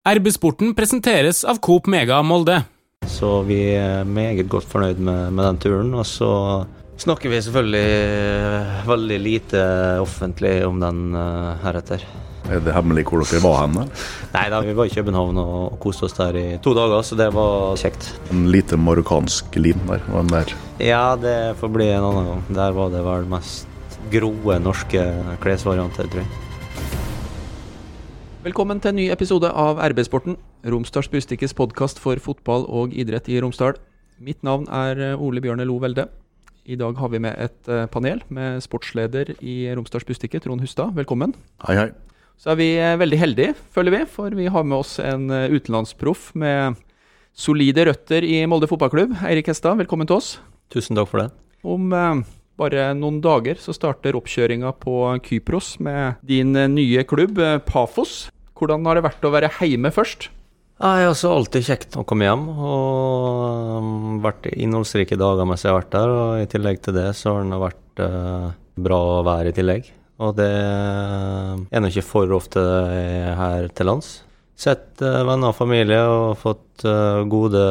RB-sporten presenteres av Coop Mega Molde. Så vi er meget godt fornøyd med, med den turen. Og så snakker vi selvfølgelig veldig lite offentlig om den uh, heretter. Er det hemmelig hvor dere var hen? Nei da, vi var i København og koste oss der i to dager, så det var kjekt. En lite marokkansk lim der? Der? Ja, det får bli en annen gang. Der var det vel mest groe norske klesvarianter, tror jeg. Velkommen til en ny episode av RB-sporten, Romsdals Bustikkes podkast for fotball og idrett i Romsdal. Mitt navn er Ole Bjørne Lo Velde. I dag har vi med et eh, panel med sportsleder i Romsdals Bustikke, Trond Hustad. Velkommen. Hei, hei. Så er vi eh, veldig heldige, føler vi, for vi har med oss en eh, utenlandsproff med solide røtter i Molde fotballklubb. Eirik Hestad, velkommen til oss. Tusen takk for det. Om eh, bare noen dager så starter oppkjøringa på Kypros med din eh, nye klubb, eh, Pafos. Hvordan har det vært å være hjemme først? Nei, altså Alltid kjekt å komme hjem. Og um, vært innholdsrike dager mens jeg har vært der. Og i tillegg til det så har det vært uh, bra vær i tillegg. Og det er nå ikke for ofte her til lands. Sett venner og familie og fått gode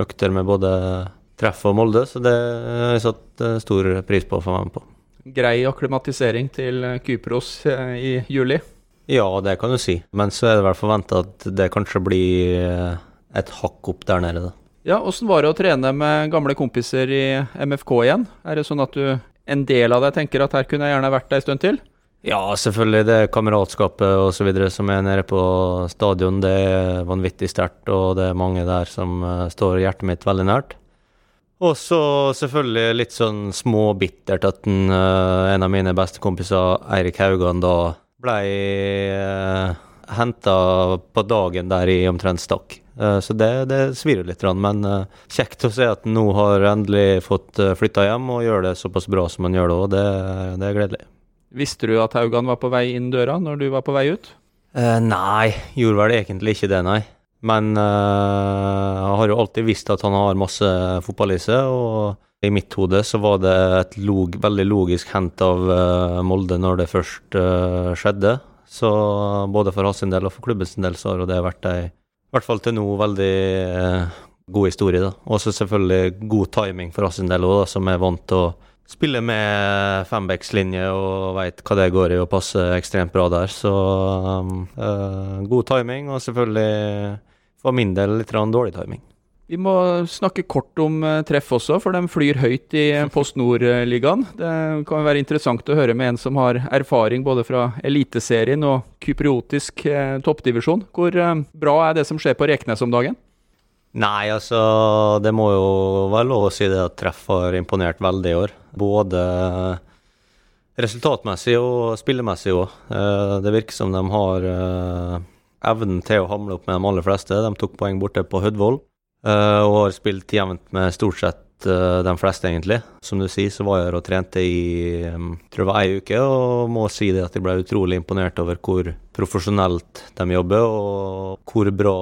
økter med både treff og Molde, så det har jeg satt uh, stor pris på å få være med på. Grei akklimatisering til Kypros i juli? Ja, det kan du si. Men så er det vel forventa at det kanskje blir et hakk opp der nede, da. Ja, Åssen var det å trene med gamle kompiser i MFK igjen? Er det sånn at du en del av deg tenker at her kunne jeg gjerne vært ei stund til? Ja, selvfølgelig. Det kameratskapet osv. som er nede på stadion, det er vanvittig sterkt. Og det er mange der som står hjertet mitt veldig nært. Og så selvfølgelig litt sånn småbittert at den, uh, en av mine beste kompiser, Eirik Haugan, da ble uh, henta på dagen der i omtrent stakk. Eh, så det, det svir jo litt, men eh, kjekt å se at han nå har endelig fått eh, flytta hjem og gjør det såpass bra som han gjør det òg. Det, det, er gledelig. Visste du at Haugan var på vei inn døra når du var på vei ut? Eh, nei, gjorde vel egentlig ikke det, nei. Men eh, jeg har jo alltid visst at han har masse fotball i seg, og i mitt hode så var det et log, veldig logisk hent av eh, Molde når det først skjedde. Så både for hans del og for klubbens del så har det vært ei i hvert fall til nå veldig eh, god historie. da. Også selvfølgelig god timing for hans del òg, som er vant til å spille med fembackslinje og veit hva det går i og passer ekstremt bra der. Så uh, god timing, og selvfølgelig for min del litt dårlig timing. Vi må snakke kort om uh, treff også, for de flyr høyt i Post Nord-ligaen. Det kan være interessant å høre med en som har erfaring både fra Eliteserien og kypriotisk uh, toppdivisjon. Hvor bra er det som skjer på Reknes om dagen? Nei, altså det må jo være lov å si det at treff har imponert veldig i år. Både resultatmessig og spillemessig òg. Det virker som de har evnen til å hamle opp med de aller fleste. De tok poeng borte på Hødvoll. Uh, og har spilt jevnt med stort sett uh, de fleste, egentlig. Som du sier, så var jeg her og trente i um, tror det var ei uke, og må si det at jeg ble utrolig imponert over hvor profesjonelt de jobber, og hvor bra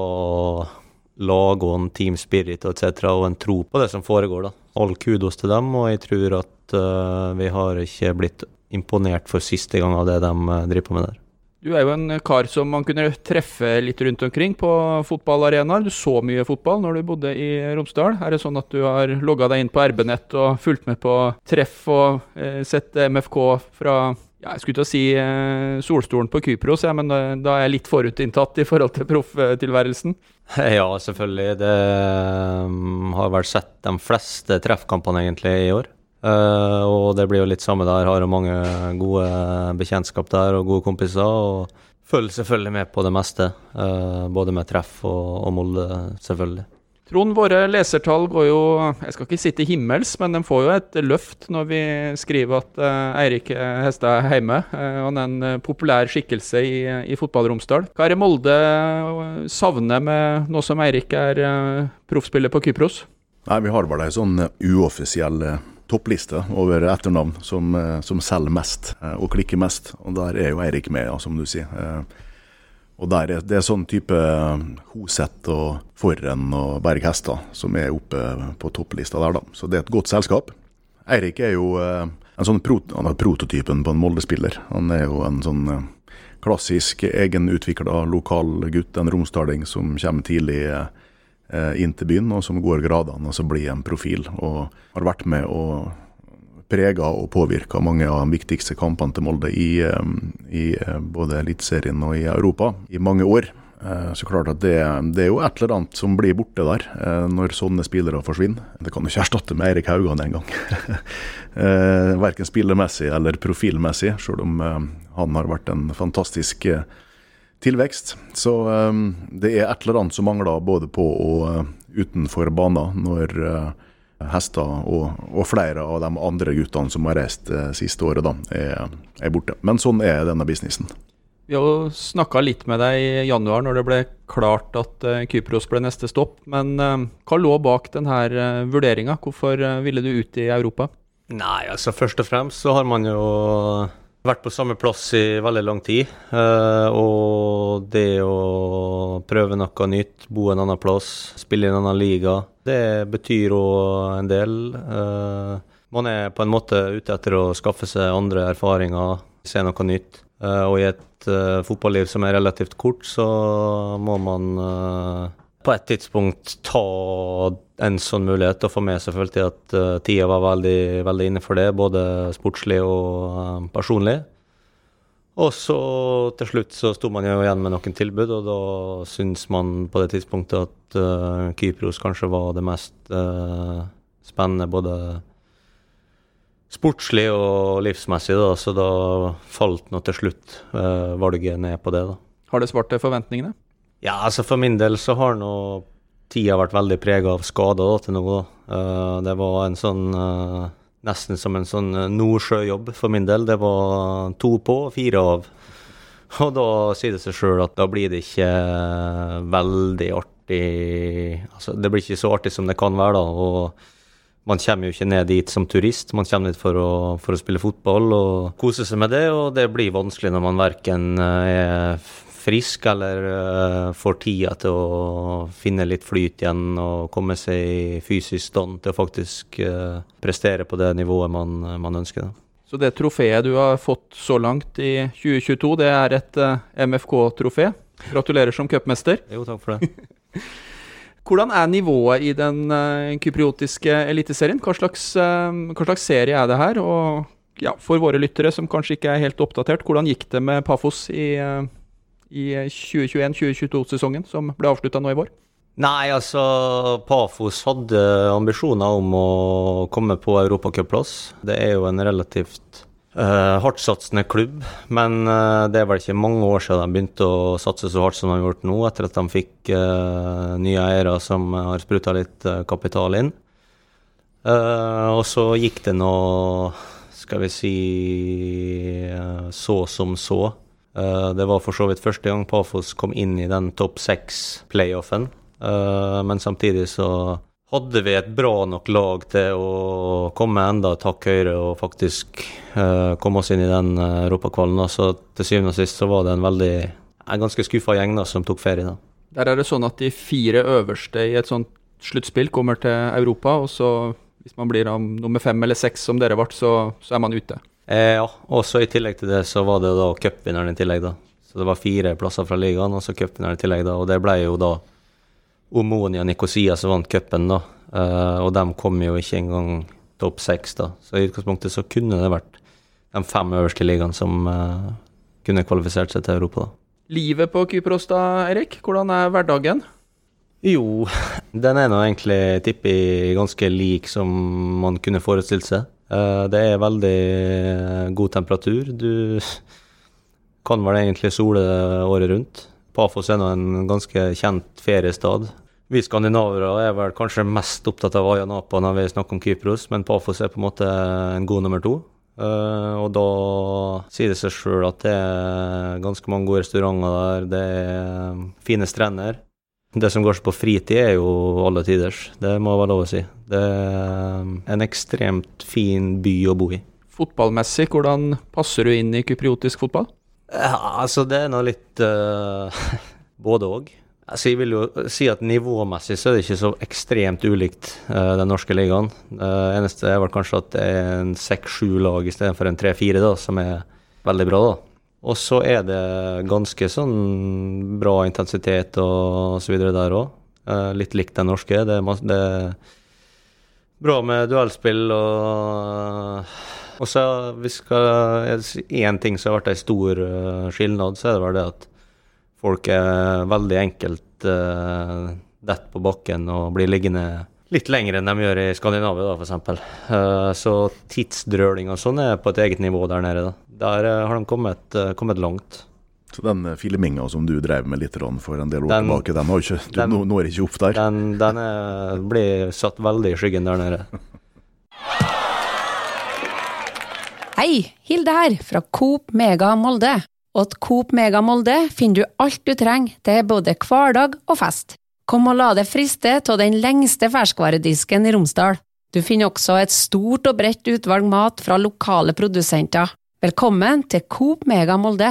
lag og en team spirit og etc. og en tro på det som foregår. da. All kudos til dem, og jeg tror at uh, vi har ikke blitt imponert for siste gang av det de driver på med der. Du er jo en kar som man kunne treffe litt rundt omkring på fotballarenaer. Du så mye fotball når du bodde i Romsdal. Er det sånn at du har logga deg inn på RB-nett og fulgt med på treff og eh, sett MFK fra ja, jeg skulle til å si eh, solstolen på Kypros, ja, men da, da, er jeg litt forutinntatt i forhold til profftilværelsen? Ja, selvfølgelig. Det um, har vel sett de fleste treffkampene egentlig i år. Uh, og det blir jo litt samme der. Har jo mange gode bekjentskap der og gode kompiser. Og følger selvfølgelig med på det meste. Uh, både med treff og, og Molde, selvfølgelig. Trond, våre lesertall går jo Jeg skal ikke si til himmels, men de får jo et løft når vi skriver at uh, Eirik Hestad er hjemme. han er en populær skikkelse i, i fotball-Romsdal. Hva er det Molde savner med nå som Eirik er proffspiller på Kypros? Nei, Vi har vel ei sånn uoffisiell toppliste over etternavn som, eh, som, selger mest eh, og klikker mest. Og der er jo Eirik med, ja, som du sier. Eh, og der er, Det er sånn type Hoseth og Forren og Berg Hestad som er oppe på topplista der, da. Så det er et godt selskap. Eirik er jo en sånn prot han er prototypen på en Molde-spiller. Han er jo en sånn klassisk egenutvikla lokal gutt, en romsdaling som kommer tidlig inn til byen, og som går gradene og så blir en profil. Og har vært med og prega og påvirka mange av de viktigste kampene til Molde i, eh, i eh, både Eliteserien og i Europa i mange år. Eh, så klart at det, det, er jo et eller annet som blir borte der, når sånne spillere forsvinner. Det kan jo ikke erstatte med Eirik Haugan engang. Verken spillermessig eller profilmessig, selv om han har vært en fantastisk tilvekst. Så det er et eller annet som mangler både på og utenfor banen når hester og, og, flere av de andre guttene som har reist det eh, siste året, da, er, er, borte. Men sånn er denne businessen. Vi har jo snakka litt med deg i januar når det ble klart at uh, Kypros ble neste stopp. Men uh, hva lå bak denne uh, vurderinga? Hvorfor uh, ville du ut i Europa? Nei, altså først og fremst så har man jo vært på samme plass i veldig lang tid. og det å prøve noe nytt, bo en annen plass, spille i en annen liga det betyr òg en del. Uh, man er på en måte ute etter å skaffe seg andre erfaringer, se noe nytt. Uh, og i et fotballiv som er relativt kort, så må man på et tidspunkt ta en sånn mulighet og få med jeg at tida var veldig, veldig inne for det, både sportslig og personlig. Og så til slutt så sto man jo igjen med noen tilbud, og da syns man på det tidspunktet at uh, Kypros kanskje var det mest uh, spennende både sportslig og livsmessig, da, så da falt nå til slutt uh, valget ned på det. da. Har det svart til forventningene? Ja, altså for min del så har nå tida vært veldig prega av skader til nå. Uh, det var en sånn uh, nesten som en sånn eh, nordsjøjobb for min del. Det var to på fire av. Og da sier det seg sjøl at da blir det ikke veldig artig Altså, det blir ikke så artig som det kan være, da. Og man kommer jo ikke ned dit som turist, man kommer dit for å, for å spille fotball og kose seg med det, og det blir vanskelig når man verken er frisk eller uh, får tida til å finne litt flyt igjen og komme seg i fysisk stand til å faktisk uh, prestere på det nivået man, man ønsker. Da. Så det trofeet du har fått så langt i 2022, det er et uh, eh, MFK-trofé. Gratulerer som cupmester. Jo, takk for det. Hvordan er nivået i den kypriotiske eliteserien? Hva, slags, hva slags serie er det her? Og ja, for våre lyttere som kanskje ikke er helt oppdatert, hvordan gikk det med Pafos i i 2021-2022-sesongen, som ble avslutta nå i vår? Nei, altså Pafos hadde ambisjoner om å komme på europacupplass. Det er jo en relativt uh, hardtsatsende klubb, men uh, det er vel ikke mange år siden de begynte å satse så hardt som de har gjort nå, etter at de fikk uh, nye eiere som har spruta litt kapital inn. og så gikk det nå, skal vi si, så som så. Uh, det var for så vidt første gang Pafos kom inn i den topp seks-playoffen. Uh, men samtidig så hadde vi et bra nok lag til å komme enda et hakk høyere og faktisk uh, komme oss inn i den europakvalen. Så til syvende og sist så var det en veldig en ganske skuffa gjeng da, som tok ferie. da. Der er det sånn at de fire øverste i et sånt sluttspill kommer til Europa, og så hvis man blir nummer fem eller seks som dere ble, så, så er man ute. Eh, ja, og så i tillegg til det så var det da cupvinneren i tillegg, da. Så det var fire plasser fra ligaen, og så cupvinneren i tillegg, da. Og det ble jo da Omonia Nikosia som vant cupen, da. Eh, og de kom jo ikke engang topp seks, da. Så i utgangspunktet så kunne det vært de fem øverste ligaene som eh, kunne kvalifisert seg til Europa, da. Livet på Kypros da, Erik? Hvordan er hverdagen? Jo, den er nå egentlig, tippi ganske lik som man kunne forestilt seg. Eh, det er veldig eh, god temperatur. Du kan vel egentlig sole året rundt. Pafos er nå en ganske kjent feriestad. Vi skandinavere er vel kanskje mest opptatt av Aya Napa når vi snakker om Kypros, men Pafos er på en måte en god nummer to. Uh, og da sier det seg sjøl at det er ganske mange gode restauranter der, det er fine strender. Det som går seg på fritid, er jo alle tiders. Det må være lov å si. Det er en ekstremt fin by å bo i. Fotballmessig, hvordan passer du inn i kypriotisk fotball? Ja, altså, det er nå litt uh, både òg. Altså, jeg vil jo si at nivåmessig så er det ikke så ekstremt ulikt uh, den norske ligaen. Det uh, eneste er vel kanskje at det er en seks-sju lag istedenfor en tre-fire, som er veldig bra, da. Og så er det ganske sånn bra intensitet og så videre der òg. Eh, litt likt den norske. Det er, det er bra med duellspill og Og så hvis skal én ting som har vært en stor eh, skilnad, så er det vel det at folk er veldig enkelt uh, detter på bakken og blir liggende litt lenger enn de gjør i Skandinavia, da, f.eks. Uh, så tidsdrøling og sånn er på et eget nivå der nede. da. Der eh, har de kommet, eh, kommet langt. Så den eh, filminga som du drev med litt for en del år Den- tilbake, den har ikke, du den- når ikke opp der. Den, den er, blir satt veldig i skyggen der nede. Hei, Hilde her, fra Coop Mega Molde. Åt Coop Mega Molde finner du alt du trenger til både hverdag og fest. Kom og la deg friste av den lengste ferskvaredisken i Romsdal. Du finner også et stort og bredt utvalg mat fra lokale produsenter. Velkommen til Coop Mega Molde.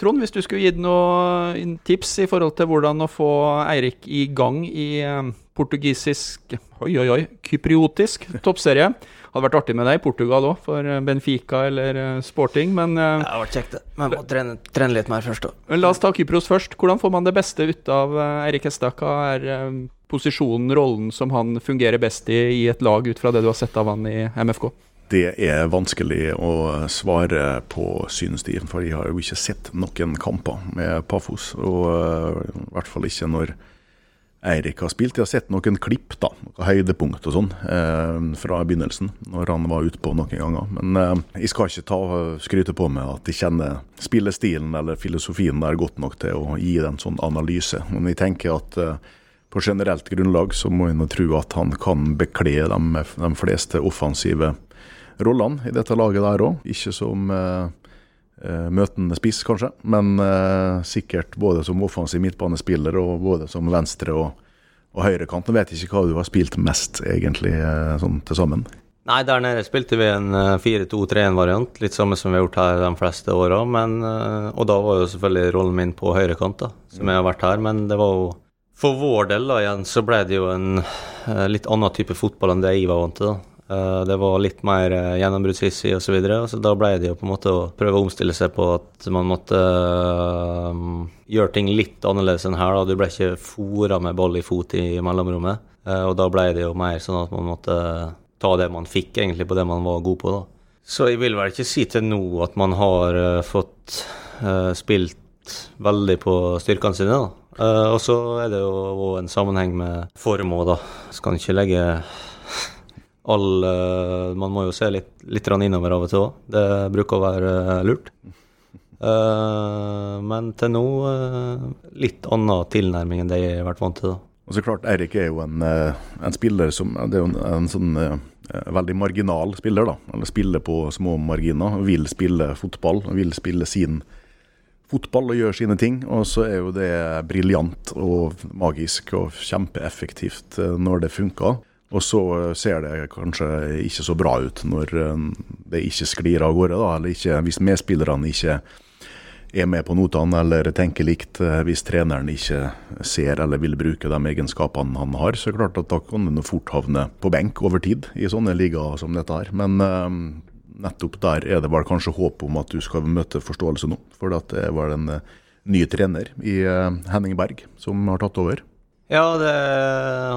Trond, hvis du skulle gitt noen tips i forhold til hvordan å få Eirik i gang i eh, portugisisk Oi, oi, oi. Kypriotisk toppserie. Hadde vært artig med deg i Portugal òg, for eh, Benfica eller eh, Sporting. Men eh, Det har vært kjekt, det. Men må trene, trene litt mer først, da. men la oss ta Kypros først. Hvordan får man det beste ut av Eirik Hestad? Hva er posisjonen, rollen, som han fungerer best i i et lag, ut fra det du har sett av han i MFK? Det er vanskelig å svare på, synes de. For jeg har jo ikke sett noen kamper med Pafos. Og i hvert fall ikke når Eirik har spilt. Jeg har sett noen klipp, da, noen høydepunkt og sånn, eh, fra begynnelsen. Når han var utpå noen ganger. Men eh, jeg skal ikke ta skryte på meg at jeg kjenner spillestilen eller filosofien der godt nok til å gi en sånn analyse. Men jeg tenker at eh, på generelt grunnlag så må nå tro at han kan bekle de, de fleste offensive rollene i dette laget der òg. Ikke som eh, møtende spiss, kanskje, men eh, sikkert både som offensiv midtbanespiller og både som venstre- og, og høyrekant. Jeg vet ikke hva du har spilt mest, egentlig, eh, sånn til sammen. Nei, der nede spilte vi en eh, 4-2-3-1-variant, litt samme som vi har gjort her de fleste åra. Og da var jo selvfølgelig rollen min på høyrekant, da, som jeg har vært her. Men det var jo For vår del da igjen så ble det jo en eh, litt annen type fotball enn det jeg var vant til. da. Eh, Det var litt mer eh, gjennombruddshissig osv. Så, videre, så da ble det jo på en måte å prøve å omstille seg på at man måtte eh, gjøre ting litt annerledes enn her. Du ble ikke fora med ball i fot i mellomrommet. Og da ble det jo mer sånn at man måtte ta det man fikk, egentlig, på det man var god på. da. Så jeg vil vel ikke si til nå at man har fått spilt veldig på styrkene sine. da. Og så er det jo en sammenheng med form òg, da. Skal ikke legge all eh, Man må jo se litt, litt innover av og til òg. Det bruker å være eh, lurt. Eh, men til nå litt annen tilnærming enn det jeg har vært vant til. da. Og så klart, Eirik er jo en, en spiller som Det er jo en, en sånn veldig marginal spiller, da. Eller spiller på små marginer. Vil spille fotball. Vil spille sin fotball og gjøre sine ting. Og så er jo det briljant og magisk og kjempeeffektivt når det funker. Og så eh, ser det kanskje ikke så bra ut når eh, det ikke sklir av gårde, da. Eller ikke, hvis medspillerne ikke er med på notene eller tenker likt eh, hvis treneren ikke ser eller vil bruke de egenskapene han har, så er det klart at da kan nå fort havne på benk over tid i sånne ligaer som dette her. Men nettopp der er det vel kanskje håp om at du skal møte forståelse nå. For det var en ny trener i Henning Berg som har tatt over. Ja, det,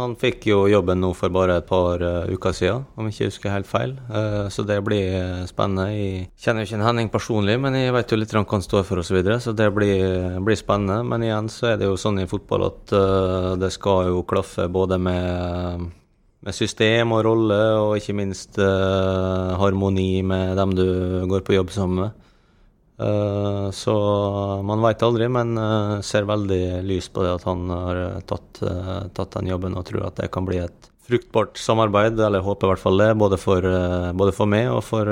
han fikk jo jobben nå for bare et par uh, uker siden, om jeg ikke husker helt feil. Uh, så det blir eh, spennende. Jeg kjenner jo ikke en Henning personlig, men jeg vet jo litt hva han står for osv., så, videre, så det blir, blir spennende. Men igjen så er det jo sånn i fotball at uh, det skal jo klaffe både med, med system og rolle, og ikke minst harmoni med dem du går på jobb sammen med. Eh, så man veit aldri, men uh, ser veldig lyst på det at han har eh, tatt, uh, tatt den jobben og tror at det kan bli et fruktbart samarbeid, eller håper i hvert fall det, både for, både for meg og for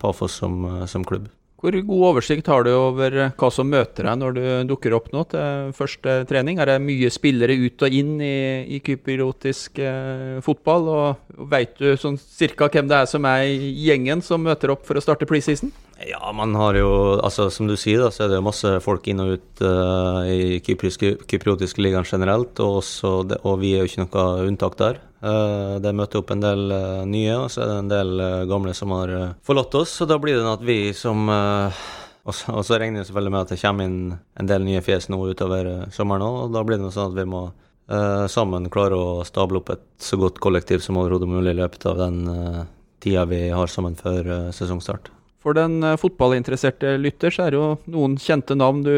Pafos som, som klubb. Hvor god oversikt har du over eh, hva som møter deg når du dukker opp nå til første trening? Er det mye spillere ut og inn i, i kypriotisk eh, fotball? Og, veit du sånn cirka hvem det er som er gjengen som møter opp for å starte preseason? Ja, man har jo altså Som du sier, da, så er det masse folk inn og ut uh, i kypriske, kypriotiske ligaen generelt, og, også og vi er jo ikke noe unntak der. Eh, det møter opp en del eh, nye, og så er det en del eh, gamle som har forlatt oss. Så da blir det at vi som og så, regner jeg selvfølgelig med at det kommer inn en del nye fjes nå utover sommeren òg, og da blir det sånn at vi må sammen klare å stable opp et så godt kollektiv som overhodet mulig i løpet av den tida vi har sammen før sesongstart. For den fotballinteresserte lytter så er det jo noen kjente navn du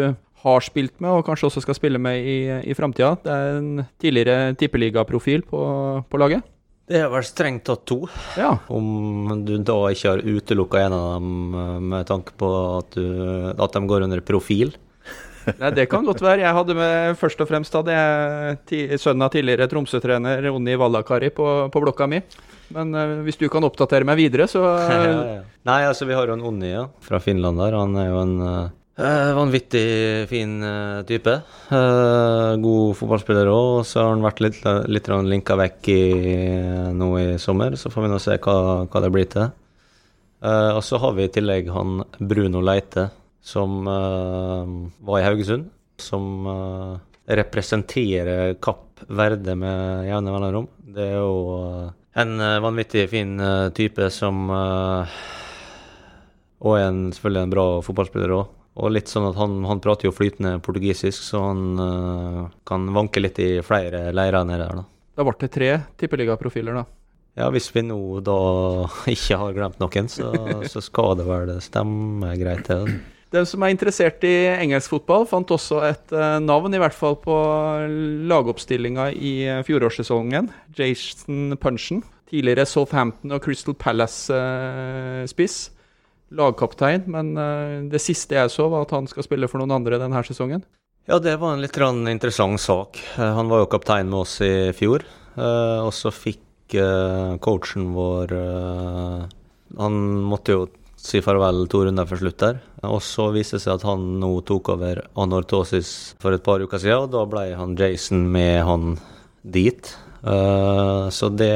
har spilt med, og kanskje også skal spille med i, i framtida. Det er en tidligere tippeligaprofil på, på laget. Det er vel strengt tatt to. Ja. Om du da ikke har utelukka en av dem eh, med tanke på at, du, at de går under profil. Nei, Det kan godt være. Jeg hadde med først og fremst hadde jeg sønnen av tidligere Tromsø-trener Onni Vallakari på, på blokka mi. Men uh, hvis du kan oppdatere meg videre, så uh... Nei, altså vi har jo en Onni ja, fra Finland der. Han er jo en eh, vanvittig fin eh, type. Eh, god fotballspiller òg. Så har han vært litt, litt linka vekk i, nå i sommer. Så får vi nå se hva, hva det blir til. Eh, og så har vi i tillegg han Bruno Leite, som eh, var i Haugesund. Som eh, representerer Kapp Verde med jevne mellomrom. Det er jo eh, en eh, vanvittig fin eh, type som eh, Og en, selvfølgelig en bra fotballspiller òg. Og litt sånn at han, han prater jo flytende portugisisk, så han uh, kan vanke litt i flere leirer nede der, da. da ble det tre tippeligaprofiler, da. Ja, hvis vi nå da ikke har glemt noen, så, så skal det vel stemme greit, det. De som er interessert i engelsk fotball, fant også et eh, navn, i hvert fall på lagoppstillinga i eh, fjorårssesongen. Jason Punchen. Tidligere Southampton og Crystal Palace-spiss. Lagkaptein, men eh, det siste jeg så, var at han skal spille for noen andre denne sesongen. Ja, det var en litt interessant sak. Eh, Han var jo kaptein med oss i fjor, eh, og så fikk coachen vår Han måtte jo si farvel to runder før slutt der. Og så viste det seg at han nå tok over anortosis for et par uker siden, og da ble han Jason med han dit. Så det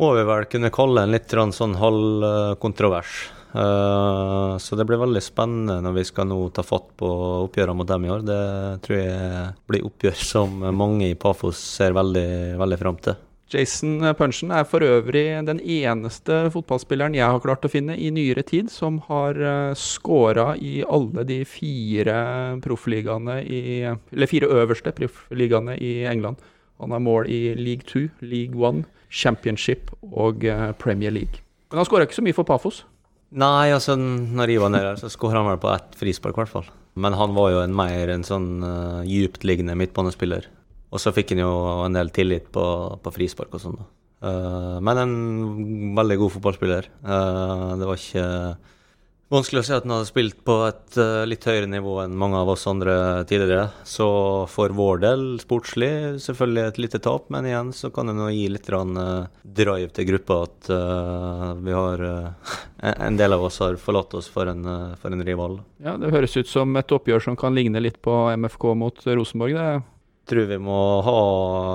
må vi vel kunne kalle en litt sånn halvkontrovers. Så det blir veldig spennende når vi skal nå ta fatt på oppgjørene mot dem i år. Det tror jeg blir oppgjør som mange i Pafos ser veldig, veldig fram til. Jason Punchen er for øvrig den eneste fotballspilleren jeg har klart å finne i nyere tid som har skåra i alle de fire proffligaene i Eller fire øverste proffligaene i England. Han har mål i League 2, League 1, Championship og eh, Premier League. Men han skåra ikke så mye for Pafos. Nei, altså når Ivan er her, så skårer han vel på ett frispark, i hvert fall. Men han var jo en mer en sånn uh, dyptliggende midtbanespiller. Og så fikk han jo en del tillit på, på frispark og sånn, da. Uh, men en veldig god fotballspiller. Uh, det var ikke vanskelig å si at han hadde spilt på et eh, litt høyere nivå enn mange av oss andre tidligere. Så for vår del, sportslig, selvfølgelig et lite tap, men igjen så kan det nå gi litt eh, drive til gruppa at eh, vi har En del av oss har forlatt oss for en, for en rival. Ja, Det høres ut som et oppgjør som kan ligne litt på MFK mot Rosenborg. det tror vi må ha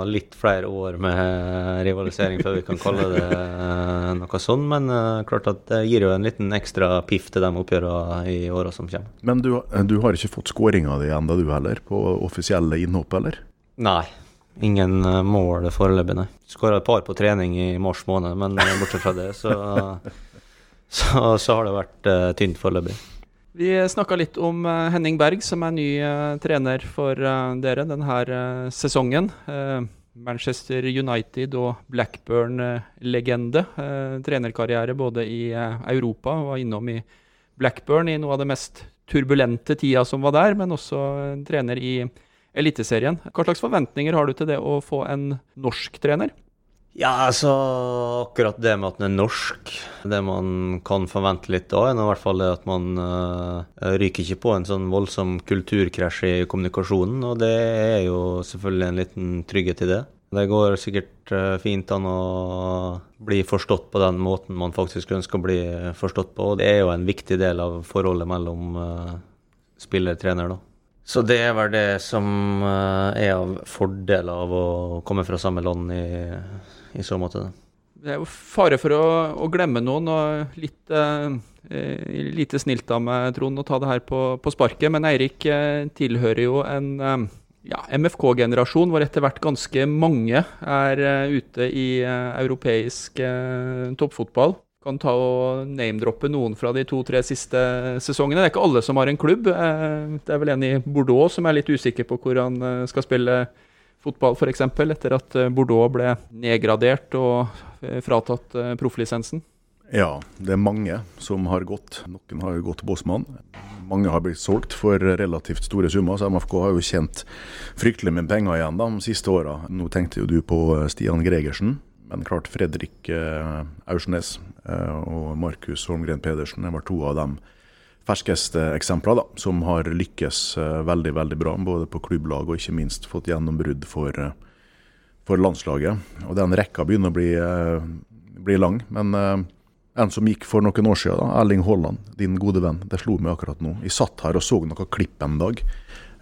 litt flere år med rivalisering før vi kan kalle det eh, noe sånn, men eh, klart at det gir jo en liten ekstra piff til de oppgjørene i åra som kommer. Men du, du har ikke fått skåringa di ennå, du heller? På offisielle innhopp, eller? Nei. Ingen eh, mål foreløpig, nei. Skåra et par på trening i mars måned, men eh, bortsett fra det, så, så, så har det vært uh, tynt foreløpig. Vi snakka litt om eh, Henning Berg, som er ny eh, trener for eh, dere denne sesongen. Manchester United og Blackburn-legende. Trenerkarriere både i Europa, var innom i Blackburn i noe av det mest turbulente tida som var der, men også trener i Eliteserien. Hva slags forventninger har du til det å få en norsk trener? Ja, altså akkurat det med at den er norsk, det man kan forvente litt da, er i hvert fall det at man uh, ryker ikke på en sånn voldsom kulturkrasj i kommunikasjonen, og det er jo selvfølgelig en liten trygghet i det. Det går sikkert uh, fint an å bli forstått på den måten man faktisk ønsker å bli forstått på, og det er jo en viktig del av forholdet mellom uh, spiller og trener, da. Så det er vel det som uh, er av fordel av å komme fra samme land i i så måte. Det er jo fare for å, å glemme noen, og litt eh, lite snilt av meg, Trond, å ta det her på, på sparket. Men Eirik eh, tilhører jo en, eh, ja, MFK-generasjon, hvor etter hvert ganske mange er uh, ute i uh, europeisk toppfotball. Kan ta og name-droppe noen fra de to-tre siste sesongene. Det er ikke alle som har en klubb. det er vel en i Bordeaux som er litt usikker på hvor han skal spille fotball, f.eks., etter at Bordeaux ble nedgradert og fratatt profflisensen. Ja, det er mange som har gått. Noen har jo gått Bossmann. Mange har blitt solgt for relativt store summer, så MFK har jo tjent fryktelig med penger igjen de siste åra. Nå tenkte jo du på Stian Gregersen, men klart Fredrik eh, Aursnes eh, og Markus Holmgren Pedersen var to av de ferskeste eksemplene som har lykkes eh, veldig veldig bra, både på klubblag og ikke minst fått gjennombrudd for, for landslaget. Og Den rekka begynner å bli, bli lang. men en som gikk for noen år siden, da, Erling Haaland, din gode venn. Det slo meg akkurat nå. Jeg satt her og så noen klipp en dag.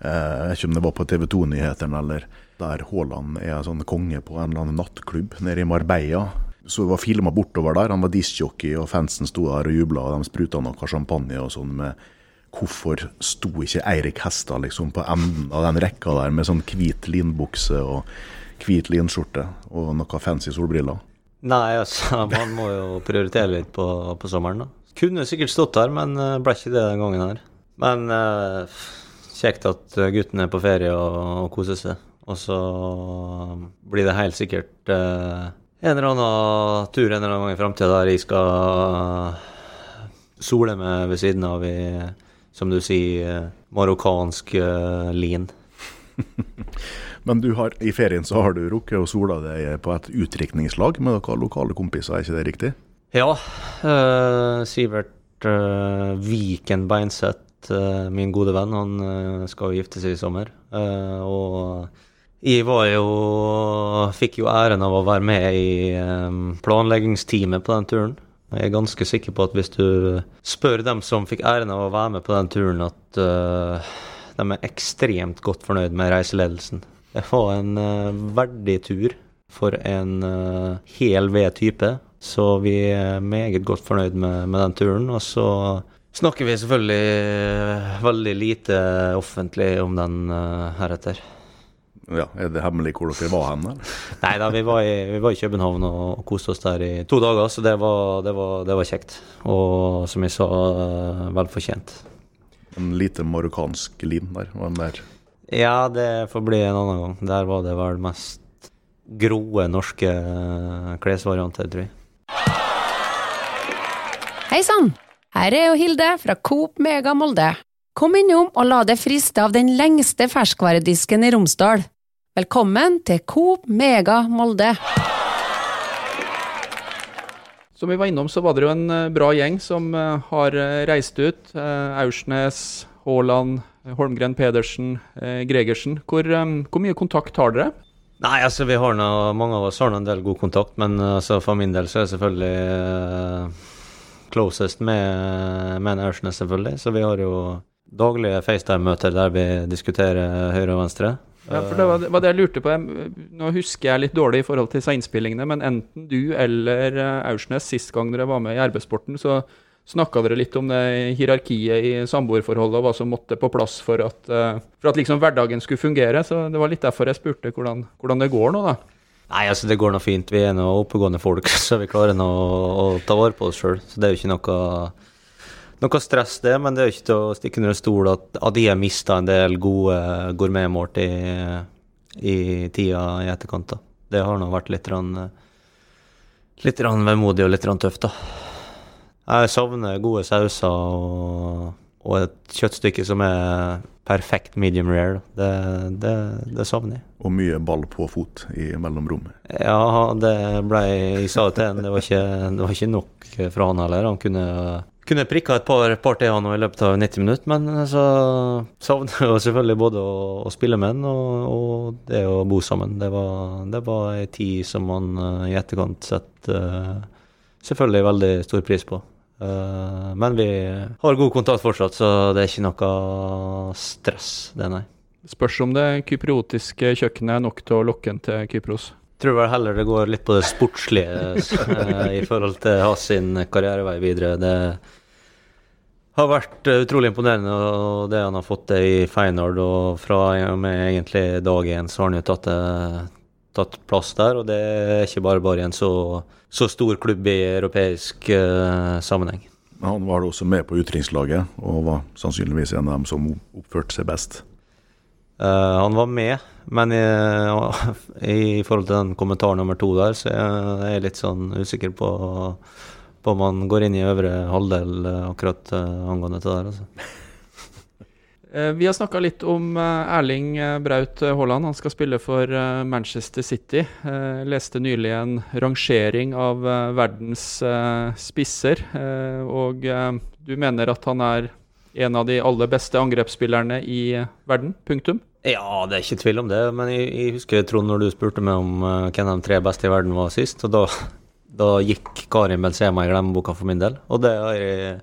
Eh, jeg vet ikke om det var på TV 2-nyhetene eller der Haaland er sånn konge på en eller annen nattklubb nede i Marbella. Så det var filma bortover der. Han var discjockey, og fansen sto der og jubla. Og de spruta noe champagne og sånn med Hvorfor sto ikke Eirik Hestad liksom på enden av den rekka der med sånn hvit linbukse og hvit linskjorte og noe fancy solbriller? Nei, altså, man må jo prioritere litt på, på sommeren, da. Kunne sikkert stått der, men uh, ble ikke det den gangen her. Men uh, kjekt at gutten er på ferie og, og koser seg. Og så blir det helt sikkert eh, en eller annen tur en eller annen gang i framtida der jeg skal sole meg ved siden av i, som du sier, marokkansk lin. Men du har, i ferien så har du rukket å sola deg på et utdrikningslag med dere lokale kompiser, er ikke det riktig? Ja. Eh, Sivert Viken Beinseth, uh, min gode venn, han skal jo gifte seg i sommer. og jeg var jo Fikk jo æren av å være med i planleggingsteamet på den turen. Jeg er ganske sikker på at hvis du spør dem som fikk æren av å være med på den turen, at de er ekstremt godt fornøyd med reiseledelsen. Det var en verdig tur for en hel V-type, så vi er meget godt fornøyd med, med, den turen. Og så snakker vi selvfølgelig uh, veldig lite offentlig om den heretter. Ja, Er det hemmelig hvor dere var hen? Nei da, vi var, i, vi var, i, København og koste oss der i to dager, så det var, det var, det var kjekt. Og som jeg sa, vel fortjent. En lite marokkansk lin der? var den der ja, det får bli en annen gang. Der var det vel mest groe norske eh, klesvarianter, tror jeg. Hei sann! Her er jo Hilde fra Coop Mega Molde. Kom innom og la deg friste av den lengste ferskvaredisken i Romsdal. Velkommen til Coop Mega Molde. Som vi var innom, så var det jo en eh, bra gjeng som eh, har reist ut. Aursnes, Haaland, Holmgren Pedersen, eh, Gregersen. Hvor, hvor, mye kontakt har dere? Nei, altså vi har noe, Mange av oss har en del god kontakt, men altså, for min del så er det selvfølgelig closest med, med Aursnes, selvfølgelig. Så vi har jo daglige FaceTime-møter der vi diskuterer høyre og venstre. Ja, for Det var, det var det jeg lurte på. Nå husker jeg litt dårlig i forhold til innspillingene, men enten du eller Aursnes sist gang dere var med i RB-sporten, så snakka dere litt om det hierarkiet i samboerforholdet og hva som måtte på plass for at, uh, for at liksom hverdagen skulle fungere. Så det var litt derfor jeg spurte hvordan, hvordan det går nå, da. Nei, altså det går nå fint. Vi er nå oppegående folk, så vi klarer nå å, ta vare på oss sjøl. Så det er jo ikke noe, noe stress, det. Men det er jo ikke til å stikke under stol at, at de har mista en del gode gourmetmål i, i tida i etterkant. da. Det har nå vært litt, rann, litt rann vemodig og litt rann tøft, da. Jeg savner gode sauser og, og, et kjøttstykke som er perfekt medium rare. Det, det, det, savner jeg. Og mye ball på fot i mellomrommet? Ja, det ble Jeg sa til ham, det, var ikke, det nok fra han heller. Han kunne, kunne prikka et par, par til han i løpet av 90 minutter, men så savner jeg selvfølgelig både å, å spille med han og, og, det å bo sammen. Det var, det var ei tid som man uh, i etterkant setter uh, selvfølgelig veldig stor pris på. Uh, men vi har god kontakt fortsatt, så det er ikke noe stress, det, nei. Spørs om det kypriotiske kjøkkenet er nok til å lokke en til Kypros. Tror vel heller det går litt på det sportslige uh, i forhold til hans sin karrierevei videre. Det, har vært eh, utrolig imponerende, og det han har fått til i Feyenoord. Og fra og med egentlig dag én så har han jo tatt, det- tatt plass der, og det er ikke bare bare i en så, så stor klubb i europeisk uh, sammenheng. Han var også med på utdrikningslaget, og var sannsynligvis en av dem som oppførte seg best. Uh, han var med, men i, i forhold til den kommentar nummer to der, så er jeg litt sånn usikker på, på om han går inn i øvre halvdel eh, akkurat angående det der. Altså. Eh, Vi har snakka litt om eh, Erling eh, Braut Haaland. Han skal spille for Manchester City. Leste nylig en rangering av verdens spisser, og du mener at han er en av de aller beste angrepsspillerne i verden? Punktum. Ja, det er ikke tvil om det, men jeg, jeg husker Trond når du spurte meg om hvem de tre beste i verden var sist, og da, da gikk Karim Benzema i glemmeboka for min del. Og det har jeg,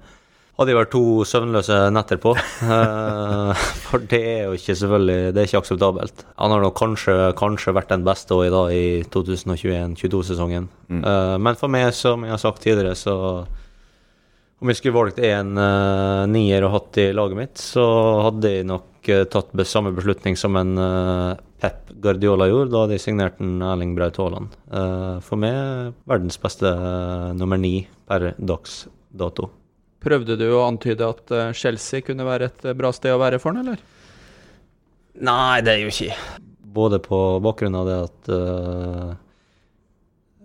hadde jeg vært to søvnløse netter på. Eh, for det er jo ikke selvfølgelig Det er ikke akseptabelt. Han har nok kanskje, kanskje vært den beste i dag i 2021-22-sesongen. Mm. men for meg, som jeg har sagt tidligere, så om jeg skulle valgt en uh, nier og hatt i laget mitt, så hadde jeg nok uh, tatt samme beslutning som en uh, Pep Guardiola gjorde. Da hadde jeg signert en Erling Braut Haaland. Eh, for meg verdens beste eh, nummer ni per dags dato. Prøvde du å antyde at eh, Chelsea kunne være et eh, bra sted å være for han, eller? Nei, det er jo ikke Både på bakgrunn av det at uh,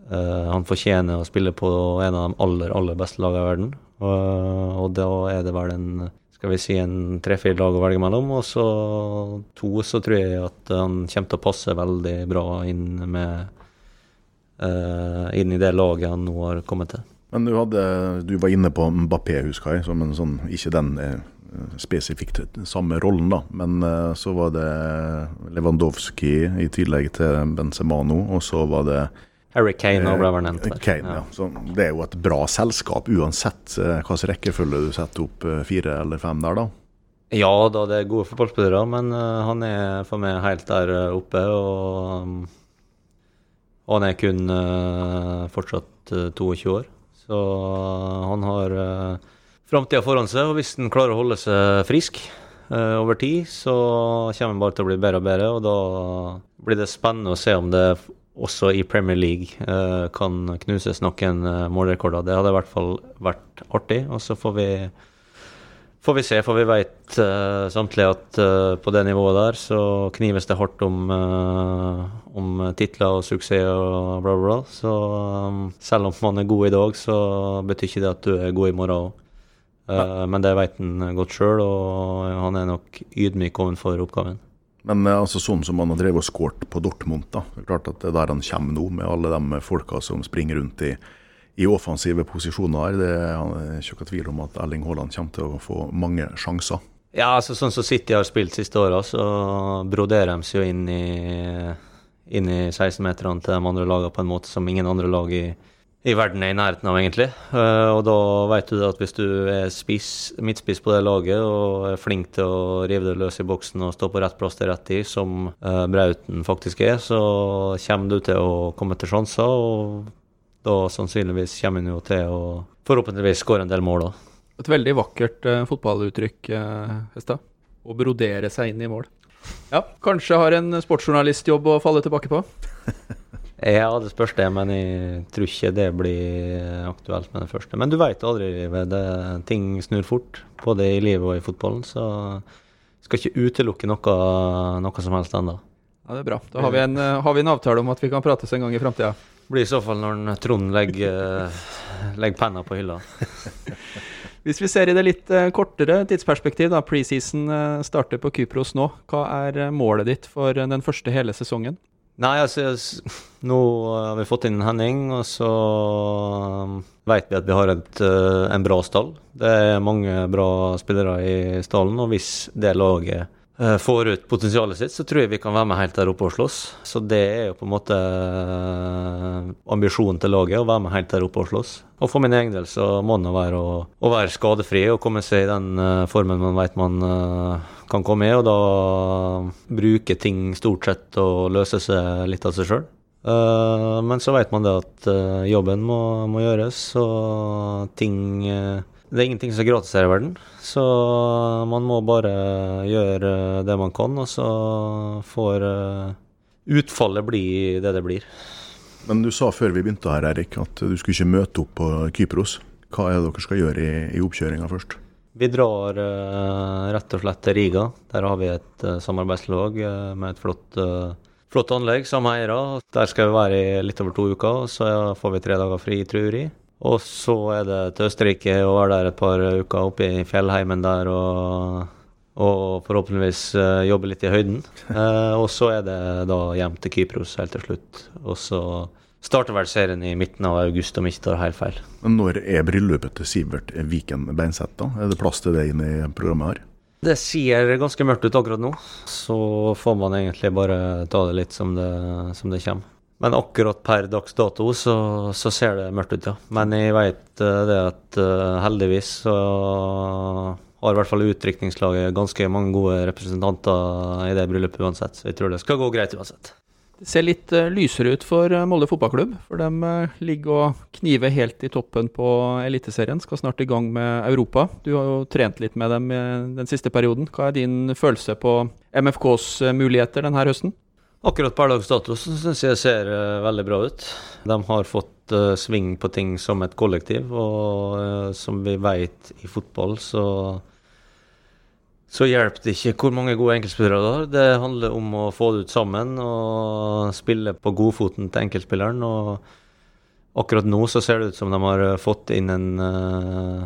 uh, han fortjener å spille på en av de aller, aller beste lagene i verden. Og, og da er det vel en skal vi si en tre-fire lag å velge mellom. Og så to så tror jeg at han kommer til å passe veldig bra inn med eh, inn i det laget han nå har kommet til. Men du, hadde, du var inne på Mbappé, husker jeg, som en sånn Ikke den eh, spesifikt samme rollen, da. Men eh, så var det Lewandowski i tillegg til Benzemano, og så var det Harry Kane og ble vel nevnt der. Kane, ja. Så det er jo et bra selskap, uansett eh, hvilken rekkefølge du setter opp eh, fire eller fem der, da. Ja da, det er gode fotballspillere, men eh, han er for meg helt der eh, oppe. Og og han er kun eh, fortsatt eh, 22 år. Så eh, han har uh, framtida foran seg, og hvis han klarer å holde seg frisk uh, over tid, så kommer han bare til å bli bedre og bedre. Og da blir det spennende å se om det også i Premier League uh, kan knuses noen målrekorder. Det hadde i hvert fall vært artig. Og så får vi Får vi se, for vi vet uh, samtlige at uh, på det nivået der så knives det hardt om, uh, om titler og suksess og bla, bla, bla. Så um, selv om man er god i dag, så betyr ikke det at du er god i morgen òg. Men det vet han godt sjøl, og han er nok ydmyk overfor oppgaven. Men eh, altså, sånn som han har drevet og skåret på Dortmund, da. Det er klart at det er der han kommer nå, med alle de folka som springer rundt i, i offensive posisjoner. Det er ikke tvil om at Erling Haaland kommer til å få mange sjanser. Ja, altså sånn som City har spilt siste åra, så broderer de seg jo inn i, inn i 16-meterne til de andre lagene på en måte som ingen andre lag i, i verden er i nærheten av, egentlig. Eh, og da vet du at hvis du er spiss, midtspiss på det laget og er flink til å rive det løs i boksen og stå på rett plass til rett tid, som eh, Brauten faktisk er, så kommer du til å komme til sjanser. og da sannsynligvis kommer han jo til å forhåpentligvis skåre en del mål. òg. Et veldig vakkert uh, fotballuttrykk, uh, Hestad. Å brodere seg inn i mål. Ja, kanskje har en sportsjournalistjobb å falle tilbake på. Ja, det spørs det, men jeg tror ikke det blir aktuelt med det første. Men du veit aldri i livet. Ting snur fort, både i livet og i fotballen. Så jeg skal ikke utelukke noe, noe som helst ennå. Ja, Det er bra. Da har vi en, eh, har vi en avtale om at vi kan prates en gang i framtida. Blir i så fall når Trond legger, legger penna på hylla. Hvis vi ser i det litt eh, kortere tidsperspektiv, da, preseason eh, starter på Kypros nå. Hva er eh, målet ditt for eh, den første hele sesongen? Nei, altså Nå har vi fått inn Henning, og så um, vet vi at vi har et, eh, en bra stall. Det er mange bra spillere i stallen, og hvis det laget eh, får ut potensialet sitt, så tror jeg vi kan være med helt der oppe og slåss. Så det er jo på en måte eh, ambisjonen til laget, å være med helt der oppe og slåss. Og for min egen del så må det være å, å være skadefri og komme seg i den eh, formen man vet man eh, kan komme i, og da bruke ting stort sett og løse seg litt av seg sjøl. men så vet man det at eh, jobben må, må gjøres, og ting eh, Det er ingenting som er gratis her i verden, så man må bare gjøre det man kan, og så får eh, utfallet bli det det blir. Men du sa før vi begynte her, Erik, at du skulle ikke møte opp på Kypros. Hva er det dere skal gjøre i, i oppkjøringa først? Vi drar uh, rett og slett til Riga. Der har vi et uh, samarbeidslag med et flott, flott anlegg samme eiere. Der skal vi være i litt over to uker, og så får vi tre dager fri, tror jeg. Og så er det til Østerrike og være der et par uker oppe i fjellheimen der og, og forhåpentligvis jobbe litt i høyden. og så er det da hjem til Kypros helt til slutt. Og så starter vel serien i midten av august, om ikke tar helt feil. Men når er bryllupet til Sivert Viken Beinseth, da? Er det plass til det inne i programmet her? Det ser ganske mørkt ut akkurat nå. Så får man egentlig bare ta det litt som det, som det kommer. Men akkurat per dags dato så, så, ser det mørkt ut, ja. Men jeg vet uh, det at uh, heldigvis så har i hvert fall utdrikningslaget ganske mange gode representanter i det bryllupet uansett. Så jeg tror det skal gå greit uansett. Det ser litt uh, lysere ut for Molde fotballklubb, for de ligger og kniver helt i toppen på Eliteserien. Skal snart i gang med Europa. Du har jo trent litt med dem den siste perioden. Hva er din følelse på MFKs muligheter denne høsten? Akkurat per dags dato syns jeg ser veldig bra ut. De har fått sving på ting som et kollektiv, og som vi vet i fotball, så så hjelper det ikke hvor mange gode enkeltspillere du har. Det handler om å få det ut sammen og spille på godfoten til enkeltspilleren. Og akkurat nå så ser det ut som de har fått inn en, eh,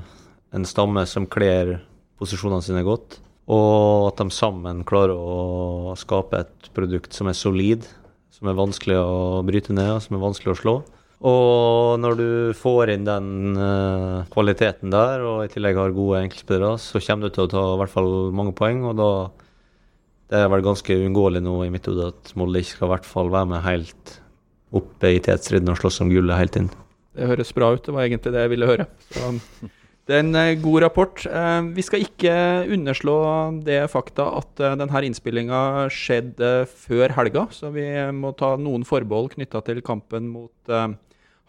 en stamme som kler posisjonene sine godt. Og at de sammen klarer å skape et produkt som er solid, som er vanskelig å bryte ned og som er vanskelig å slå. Og når du får inn den uh, kvaliteten der, og i tillegg har gode enkeltspillere, så kommer du til å ta i hvert fall mange poeng. Og da det er vel ganske uunngåelig nå i mitt hode at Molde ikke skal i hvert fall være med helt oppe i tetstriden og slåss om gullet helt inn. Det høres bra ut. Det var egentlig det jeg ville høre. Så det er en eh, god rapport. Eh, vi skal ikke underslå det fakta at denne innspillinga skjedde før helga, så vi må ta noen forbehold knytta til kampen mot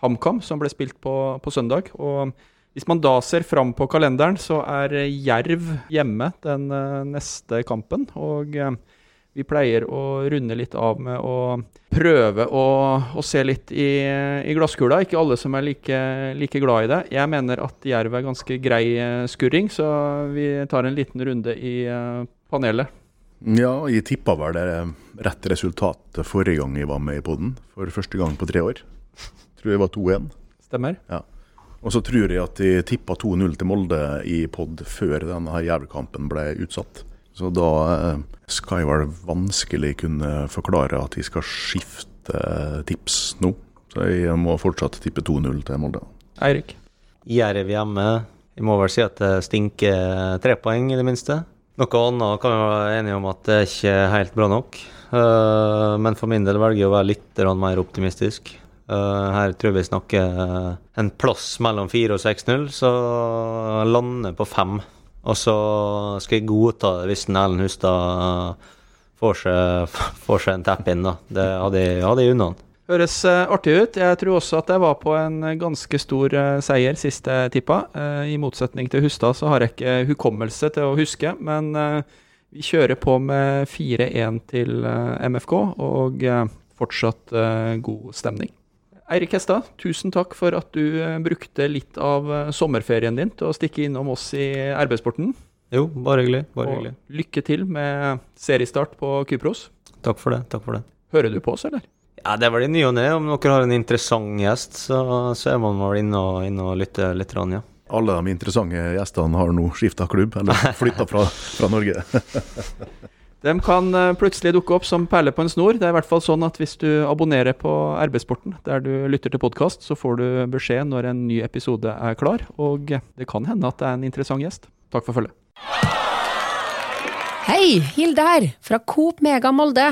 HamKam, som ble spilt på, på, søndag. Og hvis man da ser fram på kalenderen, så er Jerv hjemme den neste kampen. Og vi pleier å runde litt av med å prøve å, å se litt i, i, glasskula. Ikke alle som er like, like, glad i det. Jeg mener at Jerv er ganske grei uh, skurring, så vi tar en liten runde i panelet. Ja, jeg tippa vel det rett resultat forrige gang jeg var med i poden. For første gang på tre år. Tror jeg var 2-1. Stemmer. Ja. Og så tror jeg at de tippa 2-0 til Molde i pod før denne Jerv-kampen ble utsatt. Så da eh, skal jeg vel vanskelig kunne forklare at jeg skal skifte tips nå. Så jeg må fortsatt tippe 2-0 til Molde. Eirik? Jerv hjemme. Jeg må vel si at det stinker tre poeng, i det minste. Noe annet kan vi være enige om at det er ikke helt bra nok. Eh, men for min del velger jeg å være litt mer optimistisk. Her tror jeg vi snakker en plass mellom 4 og 6-0, så lander på 5. Og så skal jeg godta det hvis Erlend Hustad får, seg, får seg en tepp inn, da. Det hadde jeg, hadde jeg unna han. Høres artig ut. Jeg tror også at jeg var på en ganske stor seier sist jeg tippa. I motsetning til Hustad så har jeg ikke hukommelse til å huske, men vi kjører på med 4-1 til MFK og fortsatt god stemning. Eirik Hestad, tusen takk for at du eh, brukte litt av eh, sommerferien din til å stikke innom oss i arbeidssporten. Jo, bare hyggelig. Bare hyggelig. Lykke til med seriestart på Kypros. Takk for det. takk for det. Hører du på oss, eller? Ja, det er vel i ny og ne. Om dere har en interessant gjest, så, så er man vel inne og, inne og lytter litt, ja. Alle de interessante gjestene har nå skifta klubb, eller flytta fra, fra Norge. De kan eh, plutselig dukke opp som perler på en snor. Det er i hvert fall sånn at hvis du abonnerer på RB-sporten der du lytter til podkast, så får du beskjed når en ny episode er klar. Og det kan hende at det er en interessant gjest. Takk for følget. Hei, Hilde her, fra Coop Mega Molde.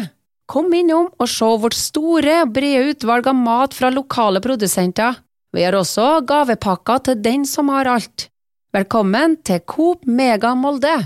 Kom innom og se vårt store brede utvalg av mat fra lokale produsenter. Vi har også gavepakker til den som har alt. Velkommen til Coop Mega Molde.